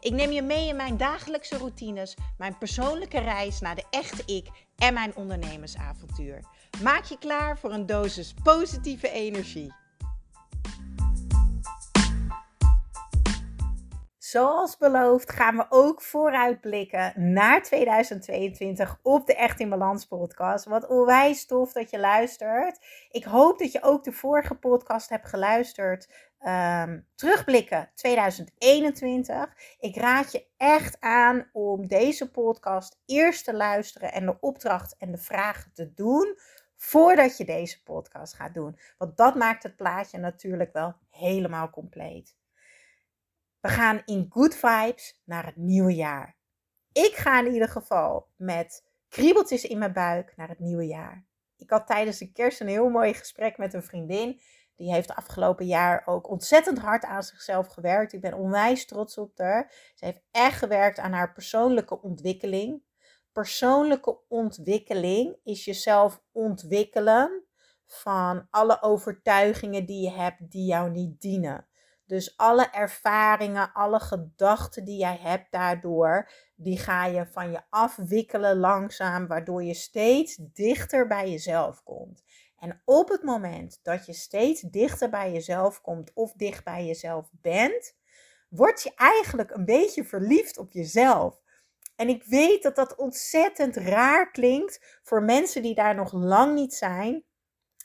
Ik neem je mee in mijn dagelijkse routines, mijn persoonlijke reis naar de echte ik en mijn ondernemersavontuur. Maak je klaar voor een dosis positieve energie. Zoals beloofd gaan we ook vooruitblikken naar 2022 op de Echt in Balans podcast. Wat onwijs tof dat je luistert. Ik hoop dat je ook de vorige podcast hebt geluisterd. Um, terugblikken 2021. Ik raad je echt aan om deze podcast eerst te luisteren en de opdracht en de vragen te doen voordat je deze podcast gaat doen. Want dat maakt het plaatje natuurlijk wel helemaal compleet. We gaan in good vibes naar het nieuwe jaar. Ik ga in ieder geval met kriebeltjes in mijn buik naar het nieuwe jaar. Ik had tijdens de kerst een heel mooi gesprek met een vriendin. Die heeft afgelopen jaar ook ontzettend hard aan zichzelf gewerkt. Ik ben onwijs trots op haar. Ze heeft echt gewerkt aan haar persoonlijke ontwikkeling. Persoonlijke ontwikkeling is jezelf ontwikkelen van alle overtuigingen die je hebt die jou niet dienen. Dus alle ervaringen, alle gedachten die jij hebt daardoor, die ga je van je afwikkelen langzaam, waardoor je steeds dichter bij jezelf komt. En op het moment dat je steeds dichter bij jezelf komt of dicht bij jezelf bent, word je eigenlijk een beetje verliefd op jezelf. En ik weet dat dat ontzettend raar klinkt voor mensen die daar nog lang niet zijn.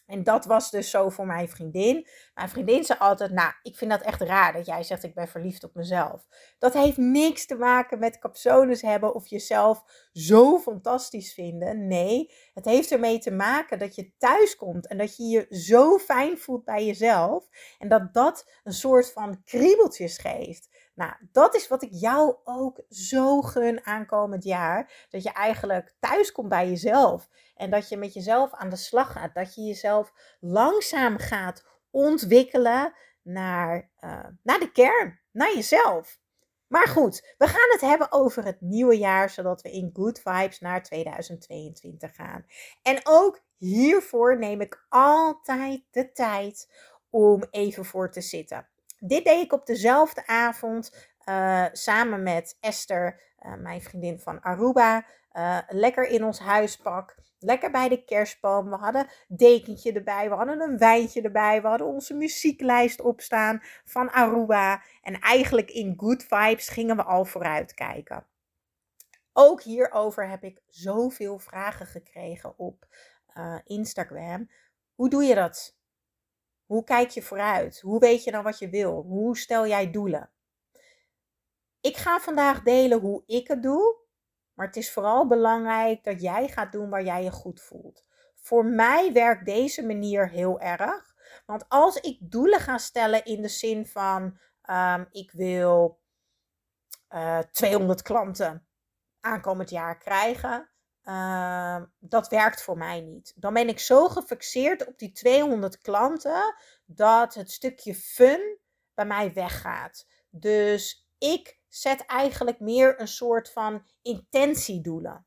En dat was dus zo voor mijn vriendin. Mijn vriendin zei altijd: Nou, ik vind dat echt raar dat jij zegt: Ik ben verliefd op mezelf. Dat heeft niks te maken met capsules hebben of jezelf zo fantastisch vinden. Nee, het heeft ermee te maken dat je thuis komt en dat je je zo fijn voelt bij jezelf. En dat dat een soort van kriebeltjes geeft. Nou, dat is wat ik jou ook zo gun aankomend jaar. Dat je eigenlijk thuis komt bij jezelf. En dat je met jezelf aan de slag gaat. Dat je jezelf langzaam gaat ontwikkelen naar, uh, naar de kern, naar jezelf. Maar goed, we gaan het hebben over het nieuwe jaar, zodat we in good vibes naar 2022 gaan. En ook hiervoor neem ik altijd de tijd om even voor te zitten. Dit deed ik op dezelfde avond uh, samen met Esther, uh, mijn vriendin van Aruba. Uh, lekker in ons huispak. Lekker bij de kerstboom. We hadden dekentje erbij. We hadden een wijntje erbij. We hadden onze muzieklijst opstaan van Aruba. En eigenlijk in good vibes gingen we al vooruit kijken. Ook hierover heb ik zoveel vragen gekregen op Instagram. Hoe doe je dat? Hoe kijk je vooruit? Hoe weet je dan wat je wil? Hoe stel jij doelen? Ik ga vandaag delen hoe ik het doe, maar het is vooral belangrijk dat jij gaat doen waar jij je goed voelt. Voor mij werkt deze manier heel erg. Want als ik doelen ga stellen in de zin van um, ik wil uh, eh, 200 klanten aankomend jaar krijgen, Ehm, dat werkt voor mij niet. Dan ben ik zo gefixeerd op die 200 klanten dat het stukje fun bij mij weggaat. Dus ik zet eigenlijk meer een soort van intentiedoelen.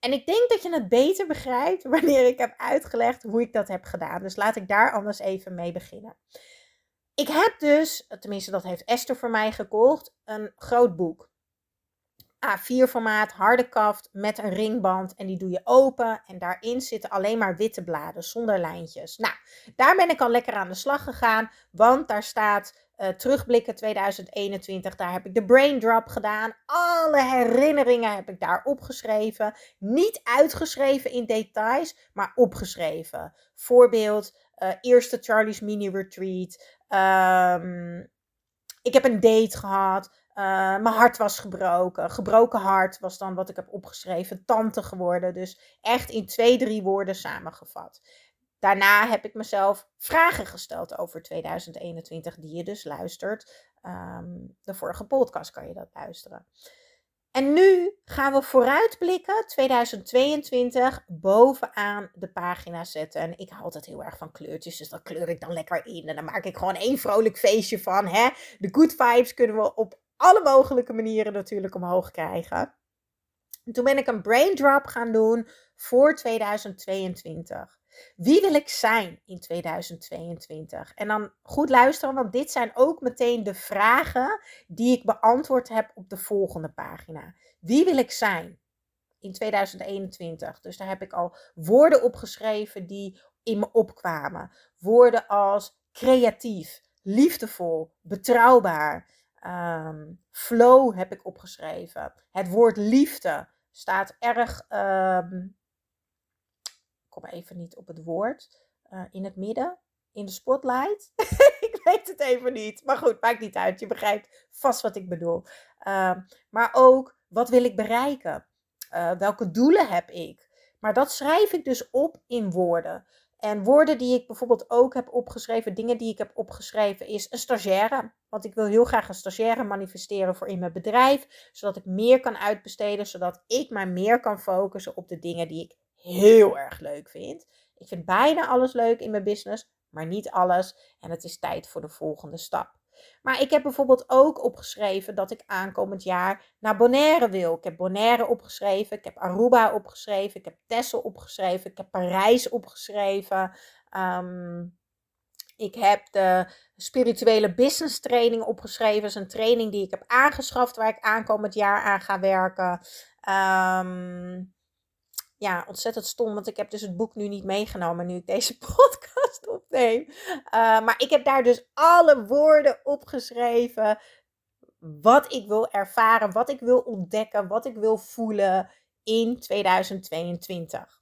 En ik denk dat je het beter begrijpt wanneer ik heb uitgelegd hoe ik dat heb gedaan. Dus laat ik daar anders even mee beginnen. Ik heb dus, tenminste dat heeft Esther voor mij gekocht, een groot boek. A4 formaat, harde kaft met een ringband en die doe je open en daarin zitten alleen maar witte bladen zonder lijntjes. Nou, daar ben ik al lekker aan de slag gegaan, want daar staat uh, terugblikken 2021. Daar heb ik de brain drop gedaan. Alle herinneringen heb ik daar opgeschreven. Niet uitgeschreven in details, maar opgeschreven. Voorbeeld, uh, eerste Charlie's mini retreat. Um, ik heb een date gehad. Uh, mijn hart was gebroken. Gebroken hart was dan wat ik heb opgeschreven. Tante geworden. Dus echt in twee, drie woorden samengevat. Daarna heb ik mezelf vragen gesteld over 2021, die je dus luistert. Um, de vorige podcast kan je dat luisteren. En nu gaan we vooruitblikken, 2022, bovenaan de pagina zetten. En ik hou altijd heel erg van kleurtjes, dus dat kleur ik dan lekker in. En dan maak ik gewoon één vrolijk feestje van. Hè? De good vibes kunnen we op alle mogelijke manieren natuurlijk omhoog krijgen. En toen ben ik een brain drop gaan doen voor 2022. Wie wil ik zijn in 2022? En dan goed luisteren, want dit zijn ook meteen de vragen die ik beantwoord heb op de volgende pagina. Wie wil ik zijn in 2021? Dus daar heb ik al woorden opgeschreven die in me opkwamen. Woorden als creatief, liefdevol, betrouwbaar. Ehm, flow heb ik opgeschreven. Het woord liefde staat erg ehm, kom even niet op het woord. Uh, in het midden, in de spotlight. ik weet het even niet. Maar goed, maakt niet uit. Je begrijpt vast wat ik bedoel. Uh, maar ook, wat wil ik bereiken? Uh, welke doelen heb ik? Maar dat schrijf ik dus op in woorden. En woorden die ik bijvoorbeeld ook heb opgeschreven, dingen die ik heb opgeschreven, is een stagiaire. Want ik wil heel graag een stagiaire manifesteren voor in mijn bedrijf, zodat ik meer kan uitbesteden, zodat ik mij meer kan focussen op de dingen die ik heel erg leuk vind. Ik vind bijna alles leuk in mijn business, maar niet alles. En het is tijd voor de volgende stap. Maar ik heb bijvoorbeeld ook opgeschreven dat ik aankomend jaar naar Bonaire wil. Ik heb Bonaire opgeschreven, ik heb Aruba opgeschreven, ik heb Texel opgeschreven, ik heb Parijs opgeschreven. Um, ik heb de spirituele business training opgeschreven. Dat is een training die ik heb aangeschaft waar ik aankomend jaar aan ga werken. Um, ja, ontzettend stom, want ik heb dus het boek nu niet meegenomen nu ik deze podcast opneem. Uh, maar ik heb daar dus alle woorden opgeschreven. Wat ik wil ervaren, wat ik wil ontdekken, wat ik wil voelen in 2022.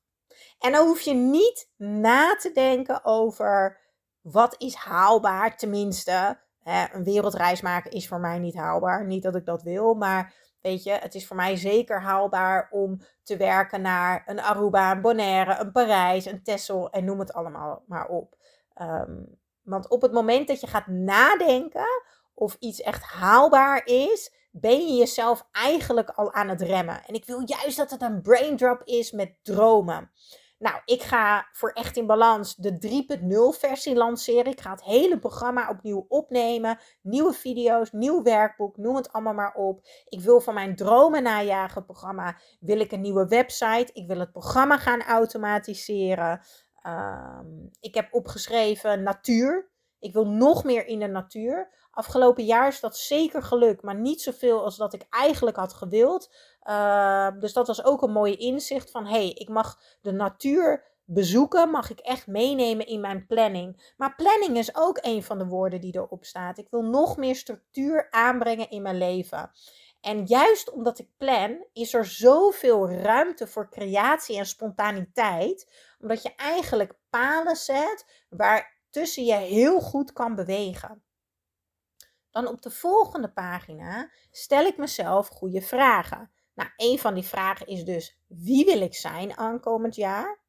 En dan hoef je niet na te denken over wat is haalbaar, tenminste. Hè, een wereldreis maken is voor mij niet haalbaar. Niet dat ik dat wil, maar Weet je, het is voor mij zeker haalbaar om te werken naar een Aruba, een Bonaire, een Parijs, een Texel en noem het allemaal maar op. Ehm, want op het moment dat je gaat nadenken of iets echt haalbaar is, ben je jezelf eigenlijk al aan het remmen. En ik wil juist dat het een brain drop is met dromen. Nou, ik ga voor Echt in Balans de 3.0 versie lanceren. Ik ga het hele programma opnieuw opnemen. Nieuwe video's, nieuw werkboek, noem het allemaal maar op. Ik wil van mijn dromen najagen programma, wil ik een nieuwe website. Ik wil het programma gaan automatiseren. Ehm, ik heb opgeschreven natuur. Ik wil nog meer in de natuur. Afgelopen jaar is dat zeker gelukt, maar niet zoveel als dat ik eigenlijk had gewild. Uh, dus dat was ook een mooie inzicht van hey, ik mag de natuur bezoeken, mag ik echt meenemen in mijn planning. Maar planning is ook een van de woorden die erop staat. Ik wil nog meer structuur aanbrengen in mijn leven. En juist omdat ik plan, is er zoveel ruimte voor creatie en spontaniteit. Omdat je eigenlijk palen zet waar tussen je heel goed kan bewegen. Dan op de volgende pagina stel ik mezelf goede vragen. Nou, een van die vragen is dus: wie wil ik zijn aankomend jaar?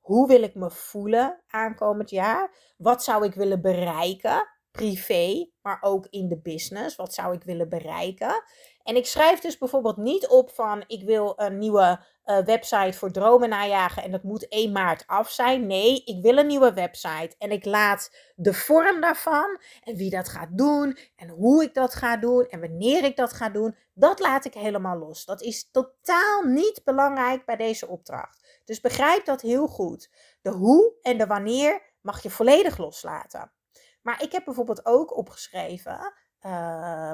Hoe wil ik me voelen aankomend jaar? Wat zou ik willen bereiken? Privé, maar ook in de business. Wat zou ik willen bereiken? En ik schrijf dus bijvoorbeeld niet op van ik wil een nieuwe uh, website voor dromen najagen en dat moet 1 maart af zijn. Nee, ik wil een nieuwe website en ik laat de vorm daarvan en wie dat gaat doen en hoe ik dat ga doen en wanneer ik dat ga doen, dat laat ik helemaal los. Dat is totaal niet belangrijk bij deze opdracht. Dus begrijp dat heel goed. De hoe en de wanneer mag je volledig loslaten. Maar ik heb bijvoorbeeld ook opgeschreven. Uh,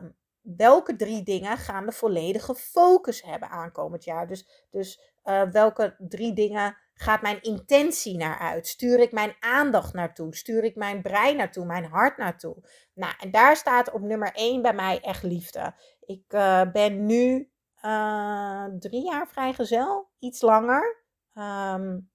welke drie dingen gaan de volledige focus hebben aankomend jaar? Dus, dus uh, welke drie dingen gaat mijn intentie naar uit? Stuur ik mijn aandacht naartoe? Stuur ik mijn brein naartoe? Mijn hart naartoe? Nou, en daar staat op nummer één bij mij echt liefde. Ik uh, ben nu uh, drie jaar vrijgezel, iets langer. Um,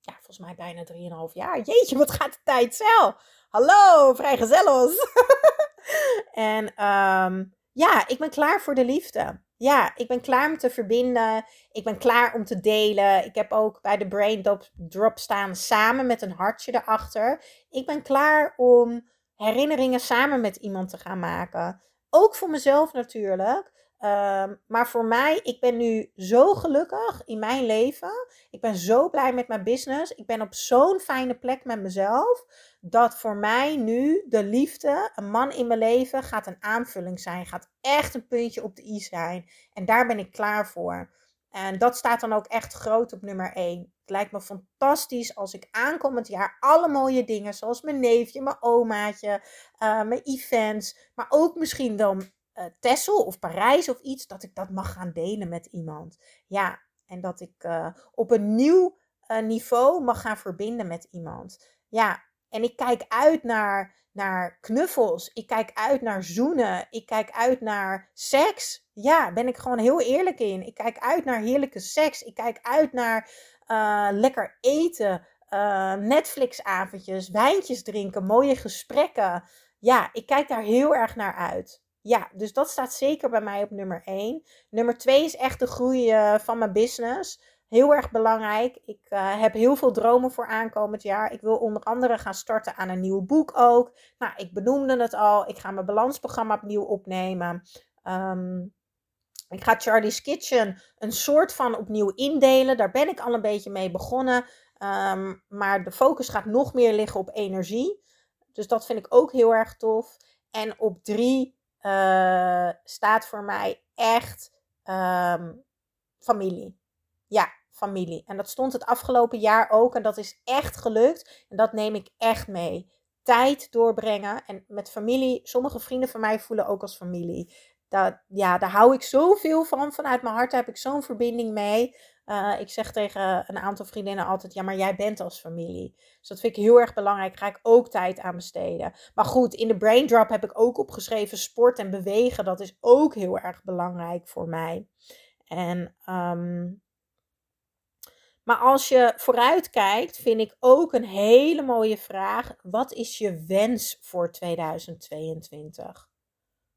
ja, volgens mij bijna drieënhalf jaar. Jeetje, wat gaat de tijd snel. Hallo, vrijgezellos. en um, ja, ik ben klaar voor de liefde. Ja, ik ben klaar om te verbinden. Ik ben klaar om te delen. Ik heb ook bij de Brain Drop staan samen met een hartje erachter. Ik ben klaar om herinneringen samen met iemand te gaan maken. Ook voor mezelf natuurlijk. Ehm, maar voor mij, ik ben nu zo gelukkig in mijn leven. Ik ben zo blij met mijn business. Ik ben op zo'n fijne plek met mezelf. Dat voor mij nu de liefde, een man in mijn leven, gaat een aanvulling zijn. Gaat echt een puntje op de i zijn. En daar ben ik klaar voor. En dat staat dan ook echt groot op nummer 1. Het lijkt me fantastisch als ik aankomend jaar alle mooie dingen, zoals mijn neefje, mijn omaatje, uh, mijn events, maar ook misschien wel uh, Texel of Parijs of iets, dat ik dat mag gaan delen met iemand. Ja, en dat ik uh, op een nieuw niveau mag gaan verbinden met iemand. Ja, en ik kijk uit naar, naar knuffels. Ik kijk uit naar zoenen. Ik kijk uit naar seks. Ja, ben ik gewoon heel eerlijk in. Ik kijk uit naar heerlijke seks. Ik kijk uit naar lekker eten. Netflix-avondjes, wijntjes drinken, mooie gesprekken. Ja, ik kijk daar heel erg naar uit. Ja, dus dat staat zeker bij mij op nummer 1. Nummer 2 is echt de groei uh, van mijn business. Heel erg belangrijk. Ik uh, heb heel veel dromen voor aankomend jaar. Ik wil onder andere gaan starten aan een nieuw boek ook. Nou, ik benoemde het al. Ik ga mijn balansprogramma opnieuw opnemen. Um, ik ga Charlie's Kitchen een soort van opnieuw indelen. Daar ben ik al een beetje mee begonnen. Um, maar de focus gaat nog meer liggen op energie. Dus dat vind ik ook heel erg tof. En op drie uh, staat voor mij echt um, familie. Ja, familie. En dat stond het afgelopen jaar ook. En dat is echt gelukt. En dat neem ik echt mee. Tijd doorbrengen. En met familie, sommige vrienden van mij voelen ook als familie. Dat, ja, daar hou ik zoveel van. Vanuit mijn hart heb ik zo'n verbinding mee. Uh, ik zeg tegen een aantal vriendinnen altijd: ja, maar jij bent als familie. Dus dat vind ik heel erg belangrijk. Ga ik ook tijd aan besteden. Maar goed, in de brain drop heb ik ook opgeschreven: sport en bewegen. Dat is ook heel erg belangrijk voor mij. En um, maar als je vooruit kijkt, vind ik ook een hele mooie vraag. Wat is je wens voor 2022?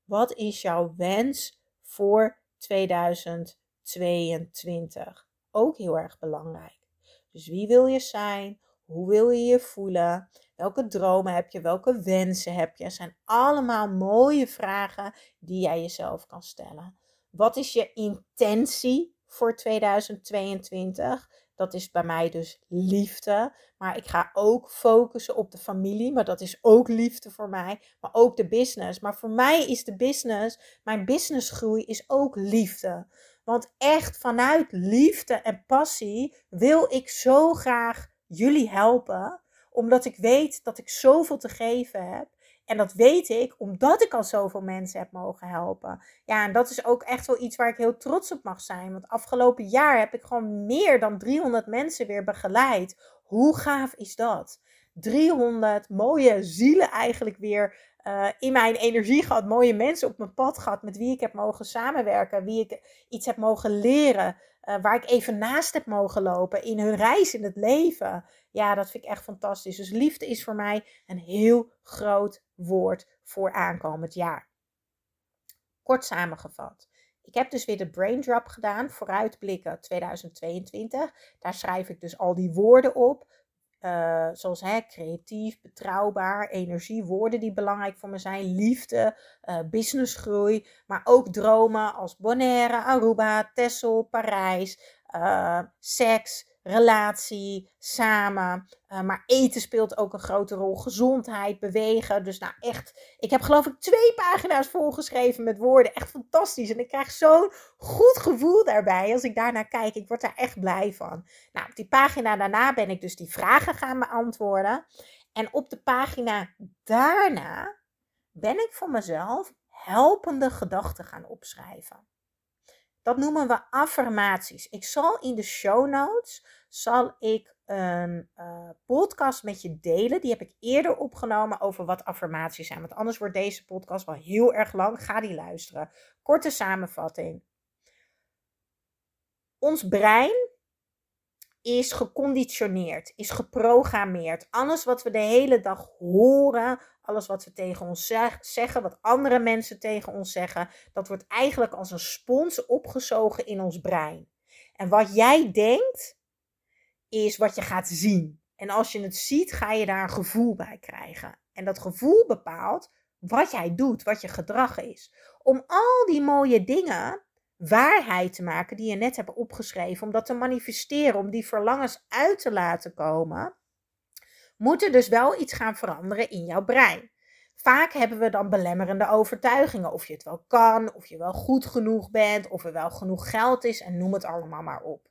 Wat is jouw wens voor 2022? Ook heel erg belangrijk. Dus wie wil je zijn? Hoe wil je je voelen? Welke dromen heb je? Welke wensen heb je? Het zijn allemaal mooie vragen die jij jezelf kan stellen. Wat is je intentie voor 2022? Dat is bij mij dus liefde. Maar ik ga ook focussen op de familie. Maar dat is ook liefde voor mij. Maar ook de business. Maar voor mij is de business, mijn businessgroei is ook liefde. Want echt vanuit liefde en passie wil ik zo graag jullie helpen. Omdat ik weet dat ik zoveel te geven heb. En dat weet ik omdat ik al zoveel mensen heb mogen helpen. Ja, en dat is ook echt wel iets waar ik heel trots op mag zijn. Want afgelopen jaar heb ik gewoon meer dan 300 mensen weer begeleid. Hoe gaaf is dat? 300 mooie zielen eigenlijk weer uh, in mijn energie gehad. Mooie mensen op mijn pad gehad met wie ik heb mogen samenwerken. Wie ik iets heb mogen leren. Uh, waar ik even naast heb mogen lopen in hun reis in het leven. Ja, dat vind ik echt fantastisch. Dus liefde is voor mij een heel groot woord voor aankomend jaar. Kort samengevat. Ik heb dus weer de brain drop gedaan, vooruitblikken 2022. Daar schrijf ik dus al die woorden op. Uh, zoals hè, creatief, betrouwbaar, energie, woorden die belangrijk voor me zijn, liefde, uh, businessgroei, maar ook dromen als Bonaire, Aruba, Texel, Parijs, uh, seks, relatie, samen. Uh, maar eten speelt ook een grote rol. Gezondheid, bewegen. Dus nou echt, ik heb geloof ik twee pagina's volgeschreven met woorden. Echt fantastisch. En ik krijg zo'n goed gevoel daarbij als ik daarnaar kijk. Ik word daar echt blij van. Nou, op die pagina daarna ben ik dus die vragen gaan beantwoorden. En op de pagina daarna ben ik voor mezelf helpende gedachten gaan opschrijven. Dat noemen we affirmaties. Ik zal in de show notes zal ik een uh, podcast met je delen. Die heb ik eerder opgenomen over wat affirmaties zijn. Want anders wordt deze podcast wel heel erg lang. Ga die luisteren. Korte samenvatting. Ons brein is geconditioneerd, is geprogrammeerd. Alles wat we de hele dag horen, alles wat we tegen ons zeggen, wat andere mensen tegen ons zeggen, dat wordt eigenlijk als een spons opgezogen in ons brein. En wat jij denkt, is wat je gaat zien. En als je het ziet, ga je daar een gevoel bij krijgen. En dat gevoel bepaalt wat jij doet, wat je gedrag is. Om al die mooie dingen waarheid te maken die je net hebt opgeschreven, om dat te manifesteren, om die verlangens uit te laten komen, moet er dus wel iets gaan veranderen in jouw brein. Vaak hebben we dan belemmerende overtuigingen. Of je het wel kan, of je wel goed genoeg bent, of er wel genoeg geld is en noem het allemaal maar op.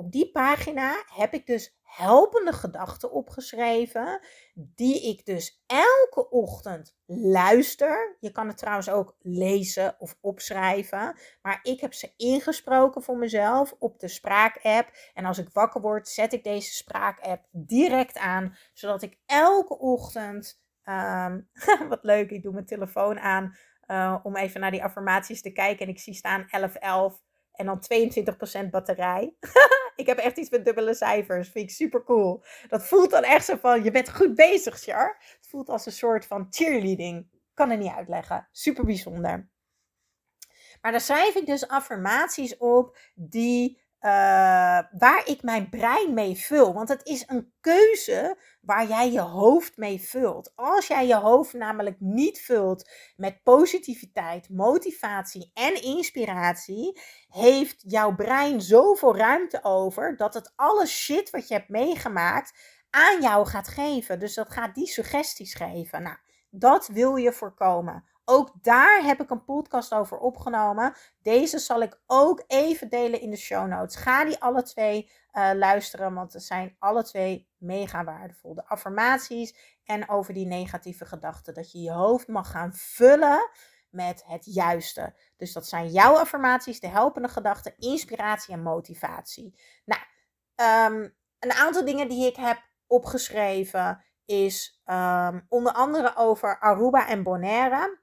Op die pagina heb ik dus helpende gedachten opgeschreven, die ik dus elke ochtend luister. Je kan het trouwens ook lezen of opschrijven, maar ik heb ze ingesproken voor mezelf op de spraakapp. En als ik wakker word, zet ik deze spraakapp direct aan, zodat ik elke ochtend, um, wat leuk, ik doe mijn telefoon aan uh, om even naar die affirmaties te kijken en ik zie staan 1111 en dan 22% batterij. ik heb echt iets met dubbele cijfers. Vind ik super cool. Dat voelt dan echt zo van, je bent goed bezig, Char. Het voelt als een soort van cheerleading. Kan het niet uitleggen. Super bijzonder. Maar daar schrijf ik dus affirmaties op die uh, waar ik mijn brein mee vul. Want het is een keuze waar jij je hoofd mee vult. Als jij je hoofd namelijk niet vult met positiviteit, motivatie en inspiratie, heeft jouw brein zoveel ruimte over dat het alle shit wat je hebt meegemaakt aan jou gaat geven. Dus dat gaat die suggesties geven. Nou, dat wil je voorkomen. Ook daar heb ik een podcast over opgenomen. Deze zal ik ook even delen in de show notes. Ga die alle twee uh, luisteren, want ze zijn alle twee mega waardevol. De affirmaties en over die negatieve gedachten. Dat je je hoofd mag gaan vullen met het juiste. Dus dat zijn jouw affirmaties, de helpende gedachten, inspiratie en motivatie. Nou, um, een aantal dingen die ik heb opgeschreven is um, onder andere over Aruba en Bonaire.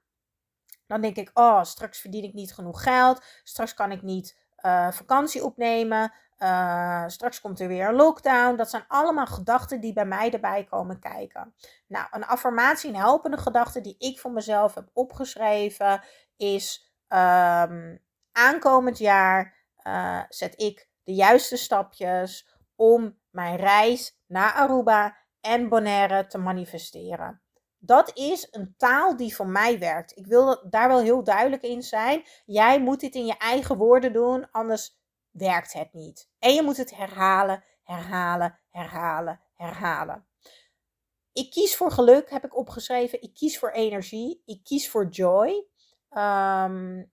Dan denk ik, oh, straks verdien ik niet genoeg geld. Straks kan ik niet uh, vakantie opnemen. Uh, straks komt er weer een lockdown. Dat zijn allemaal gedachten die bij mij erbij komen kijken. Nou, een affirmatie, een helpende gedachte die ik voor mezelf heb opgeschreven is: um, aankomend jaar uh, zet ik de juiste stapjes om mijn reis naar Aruba en Bonaire te manifesteren. Dat is een taal die voor mij werkt. Ik wil daar wel heel duidelijk in zijn. Jij moet dit in je eigen woorden doen, anders werkt het niet. En je moet het herhalen, herhalen, herhalen, herhalen. Ik kies voor geluk, heb ik opgeschreven. Ik kies voor energie. Ik kies voor joy. Um,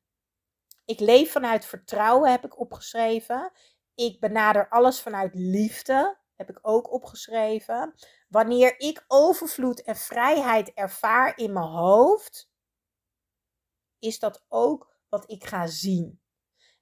ik leef vanuit vertrouwen, heb ik opgeschreven. Ik benader alles vanuit liefde, heb ik ook opgeschreven. Wanneer ik overvloed en vrijheid ervaar in mijn hoofd, is dat ook wat ik ga zien.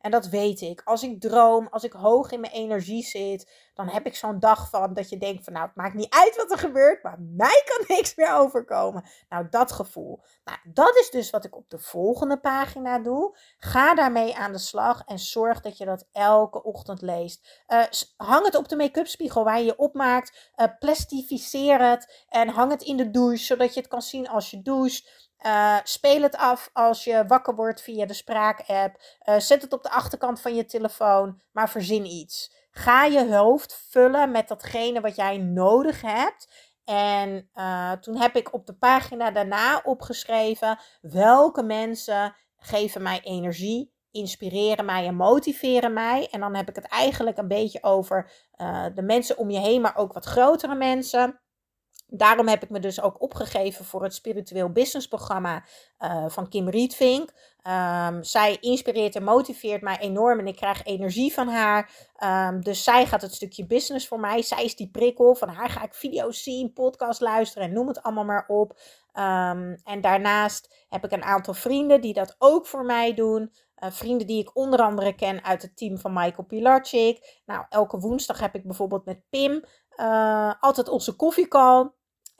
En dat weet ik. Als ik droom, als ik hoog in mijn energie zit, dan heb ik zo'n dag van dat je denkt van nou, het maakt niet uit wat er gebeurt, maar mij kan niks meer overkomen. Nou, dat gevoel. Nou, dat is dus wat ik op de volgende pagina doe. Ga daarmee aan de slag en zorg dat je dat elke ochtend leest. Uh, hang het op de make-up spiegel waar je je opmaakt. Uh, plastificeer het en hang het in de douche, zodat je het kan zien als je doucht. Uh, speel het af als je wakker wordt via de spraakapp. Uh, zet het op de achterkant van je telefoon, maar verzin iets. Ga je hoofd vullen met datgene wat jij nodig hebt. En uh, toen heb ik op de pagina daarna opgeschreven welke mensen geven mij energie, inspireren mij en motiveren mij. En dan heb ik het eigenlijk een beetje over de mensen om je heen, maar ook wat grotere mensen. Daarom heb ik me dus ook opgegeven voor het spiritueel businessprogramma uh, van Kim Rietvink. Um, zij inspireert en motiveert mij enorm en ik krijg energie van haar. Um, dus zij gaat het stukje business voor mij. Zij is die prikkel. Van haar ga ik video's zien, podcast luisteren en noem het allemaal maar op. Um, en daarnaast heb ik een aantal vrienden die dat ook voor mij doen. Uh, vrienden die ik onder andere ken uit het team van Michael Pilarczyk. Nou, elke woensdag heb ik bijvoorbeeld met Pim uh, altijd onze koffiecall.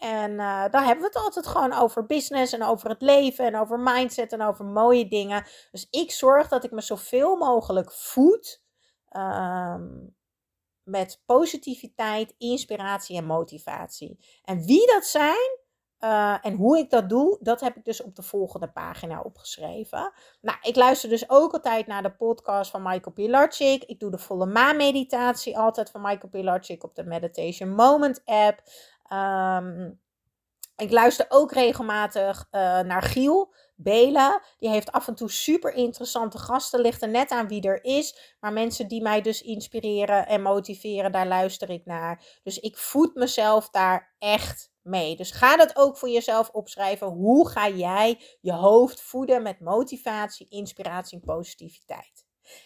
En uh, daar hebben we het altijd gewoon over business en over het leven en over mindset en over mooie dingen. Dus ik zorg dat ik me zoveel mogelijk voed um, met positiviteit, inspiratie en motivatie. En wie dat zijn uh, en hoe ik dat doe, dat heb ik dus op de volgende pagina opgeschreven. Nou, ik luister dus ook altijd naar de podcast van Michael Pilarczyk. Ik doe de volle maan meditatie altijd van Michael Pilarczyk op de Meditation Moment app. Um, Ik luister ook regelmatig uh, naar Giel. Bela. Die heeft af en toe super interessante gasten. Ligt er net aan wie er is. Maar mensen die mij dus inspireren en motiveren, daar luister ik naar. Dus ik voed mezelf daar echt mee. Dus ga dat ook voor jezelf opschrijven. Hoe ga jij je hoofd voeden met motivatie, inspiratie en positiviteit?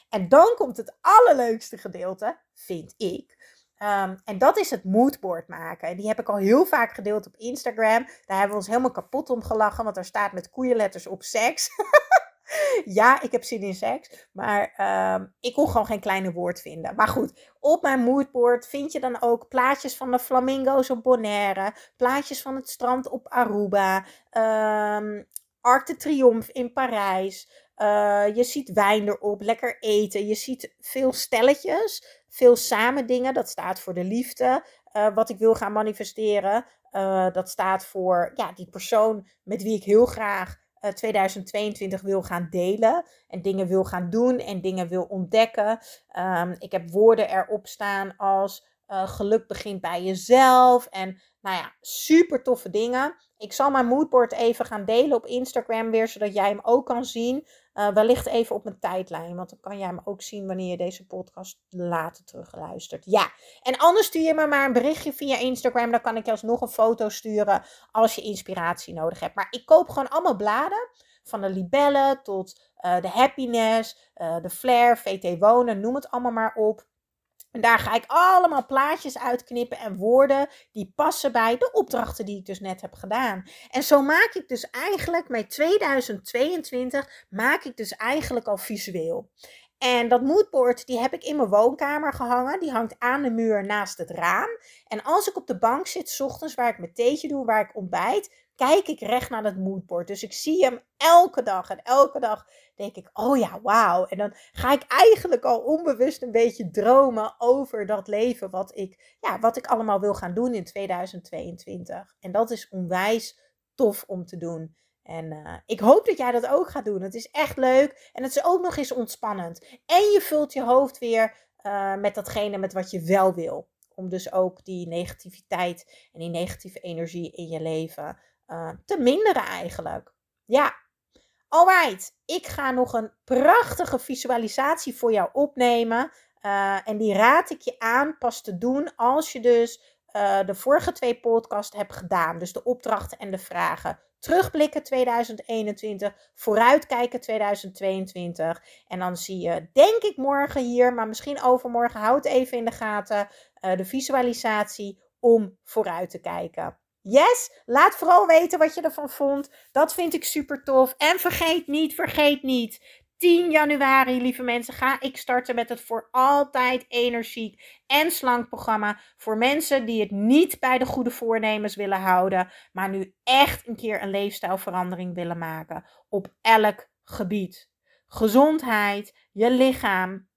En dan komt het allerleukste gedeelte, vind ik. Ehm, en dat is het moodboard maken. Die heb ik al heel vaak gedeeld op Instagram. Daar hebben we ons helemaal kapot om gelachen, want daar staat met koeienletters op seks. ja, ik heb zin in seks, maar ehm, ik kon gewoon geen kleine woord vinden. Maar goed, op mijn moodboard vind je dan ook plaatjes van de flamingo's op Bonaire, plaatjes van het strand op Aruba, um, Arc de Triomphe in Parijs. Uh, je ziet wijn erop, lekker eten. Je ziet veel stelletjes, veel samen dingen. Dat staat voor de liefde. Uh, wat ik wil gaan manifesteren. Uh, dat staat voor ja, die persoon met wie ik heel graag 2022 wil gaan delen. En dingen wil gaan doen en dingen wil ontdekken. Um, ik heb woorden erop staan als geluk begint bij jezelf. En nou ja, super toffe dingen. Ik zal mijn moodboard even gaan delen op Instagram weer, zodat jij hem ook kan zien. Uh, wellicht even op mijn tijdlijn, want dan kan jij hem ook zien wanneer je deze podcast later terugluistert. Ja, en anders stuur je me maar een berichtje via Instagram. Dan kan ik je alsnog een foto sturen als je inspiratie nodig hebt. Maar ik koop gewoon allemaal bladen. Van de libellen tot uh, de happiness, uh, de flair, VT wonen, noem het allemaal maar op. En daar ga ik allemaal plaatjes uitknippen en woorden die passen bij de opdrachten die ik dus net heb gedaan. En zo maak ik dus eigenlijk met 2022 maak ik dus eigenlijk al visueel. En dat moodboard die heb ik in mijn woonkamer gehangen. Die hangt aan de muur naast het raam. En als ik op de bank zit, ochtends waar ik mijn theetje doe, waar ik ontbijt, kijk ik recht naar het moodboard. Dus ik zie hem elke dag. En elke dag denk ik, oh ja, wauw. En dan ga ik eigenlijk al onbewust een beetje dromen over dat leven wat ik, ja, wat ik allemaal wil gaan doen in 2022. En dat is onwijs tof om te doen. En uh, ik hoop dat jij dat ook gaat doen. Het is echt leuk en het is ook nog eens ontspannend. En je vult je hoofd weer uh, met datgene met wat je wel wil. Om dus ook die negativiteit en die negatieve energie in je leven uh, te minderen eigenlijk. Ja, alright. Ik ga nog een prachtige visualisatie voor jou opnemen. Uh, en die raad ik je aan pas te doen als je dus uh, de vorige twee podcasts hebt gedaan. Dus de opdrachten en de vragen. Terugblikken 2021, vooruitkijken 2022. En dan zie je, denk ik morgen hier, maar misschien overmorgen, houd even in de gaten, de visualisatie om vooruit te kijken. Yes, laat vooral weten wat je ervan vond. Dat vind ik super tof. En vergeet niet, vergeet niet. 10 januari, lieve mensen, ga ik starten met het voor altijd energiek en slank programma. Voor mensen die het niet bij de goede voornemens willen houden, maar nu echt een keer een leefstijlverandering willen maken. Op elk gebied. Gezondheid, je lichaam,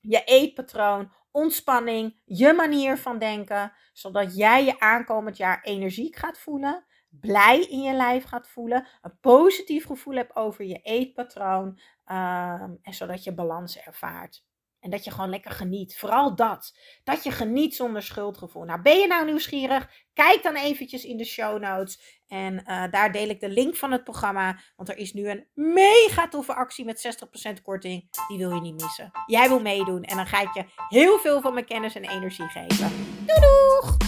je eetpatroon, ontspanning, je manier van denken, zodat jij je aankomend jaar energiek gaat voelen, blij in je lijf gaat voelen, een positief gevoel hebt over je eetpatroon um, en zodat je balans ervaart. En dat je gewoon lekker geniet. Vooral dat. Dat je geniet zonder schuldgevoel. Nou, ben je nou nieuwsgierig? Kijk dan eventjes in de show notes. En uh, daar deel ik de link van het programma. Want er is nu een mega toffe actie met 60% korting. Die wil je niet missen. Jij wil meedoen. En dan ga ik je heel veel van mijn kennis en energie geven. Doei doeg!